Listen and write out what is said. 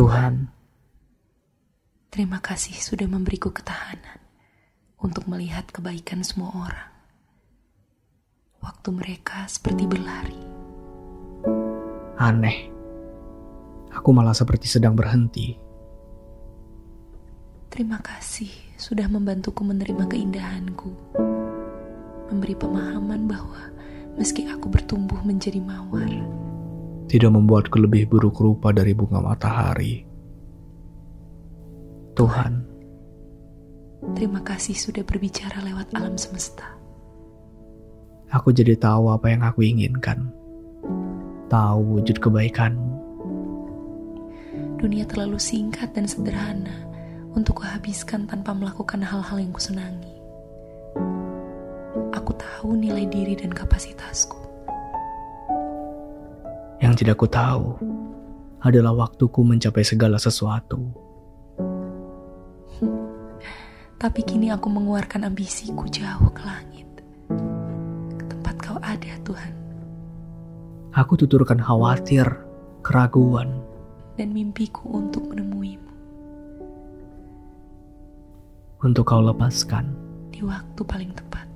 Tuhan, terima kasih sudah memberiku ketahanan untuk melihat kebaikan semua orang. Waktu mereka seperti berlari. aneh. Aku malah seperti sedang berhenti. Terima kasih sudah membantuku menerima keindahanku. Memberi pemahaman bahwa meski aku bertumbuh menjadi mawar, Tidak membuatku lebih buruk rupa dari bunga matahari. Tuhan, terima kasih sudah berbicara lewat alam semesta. aku jadi tahu apa yang aku inginkan. Tahu wujud kebaikanmu. Dunia terlalu singkat dan sederhana untuk kuhabiskan tanpa melakukan hal-hal yang kusenangi. Aku tahu nilai diri dan kapasitasku. Yang tidak ku tahu adalah waktuku mencapai segala sesuatu. Tapi kini aku mengeluarkan ambisiku jauh ke langit. Ke tempat kau ada, Tuhan. Aku tuturkan khawatir, keraguan, Dan mimpiku untuk menemuimu untuk kau lepaskan. di waktu paling tepat.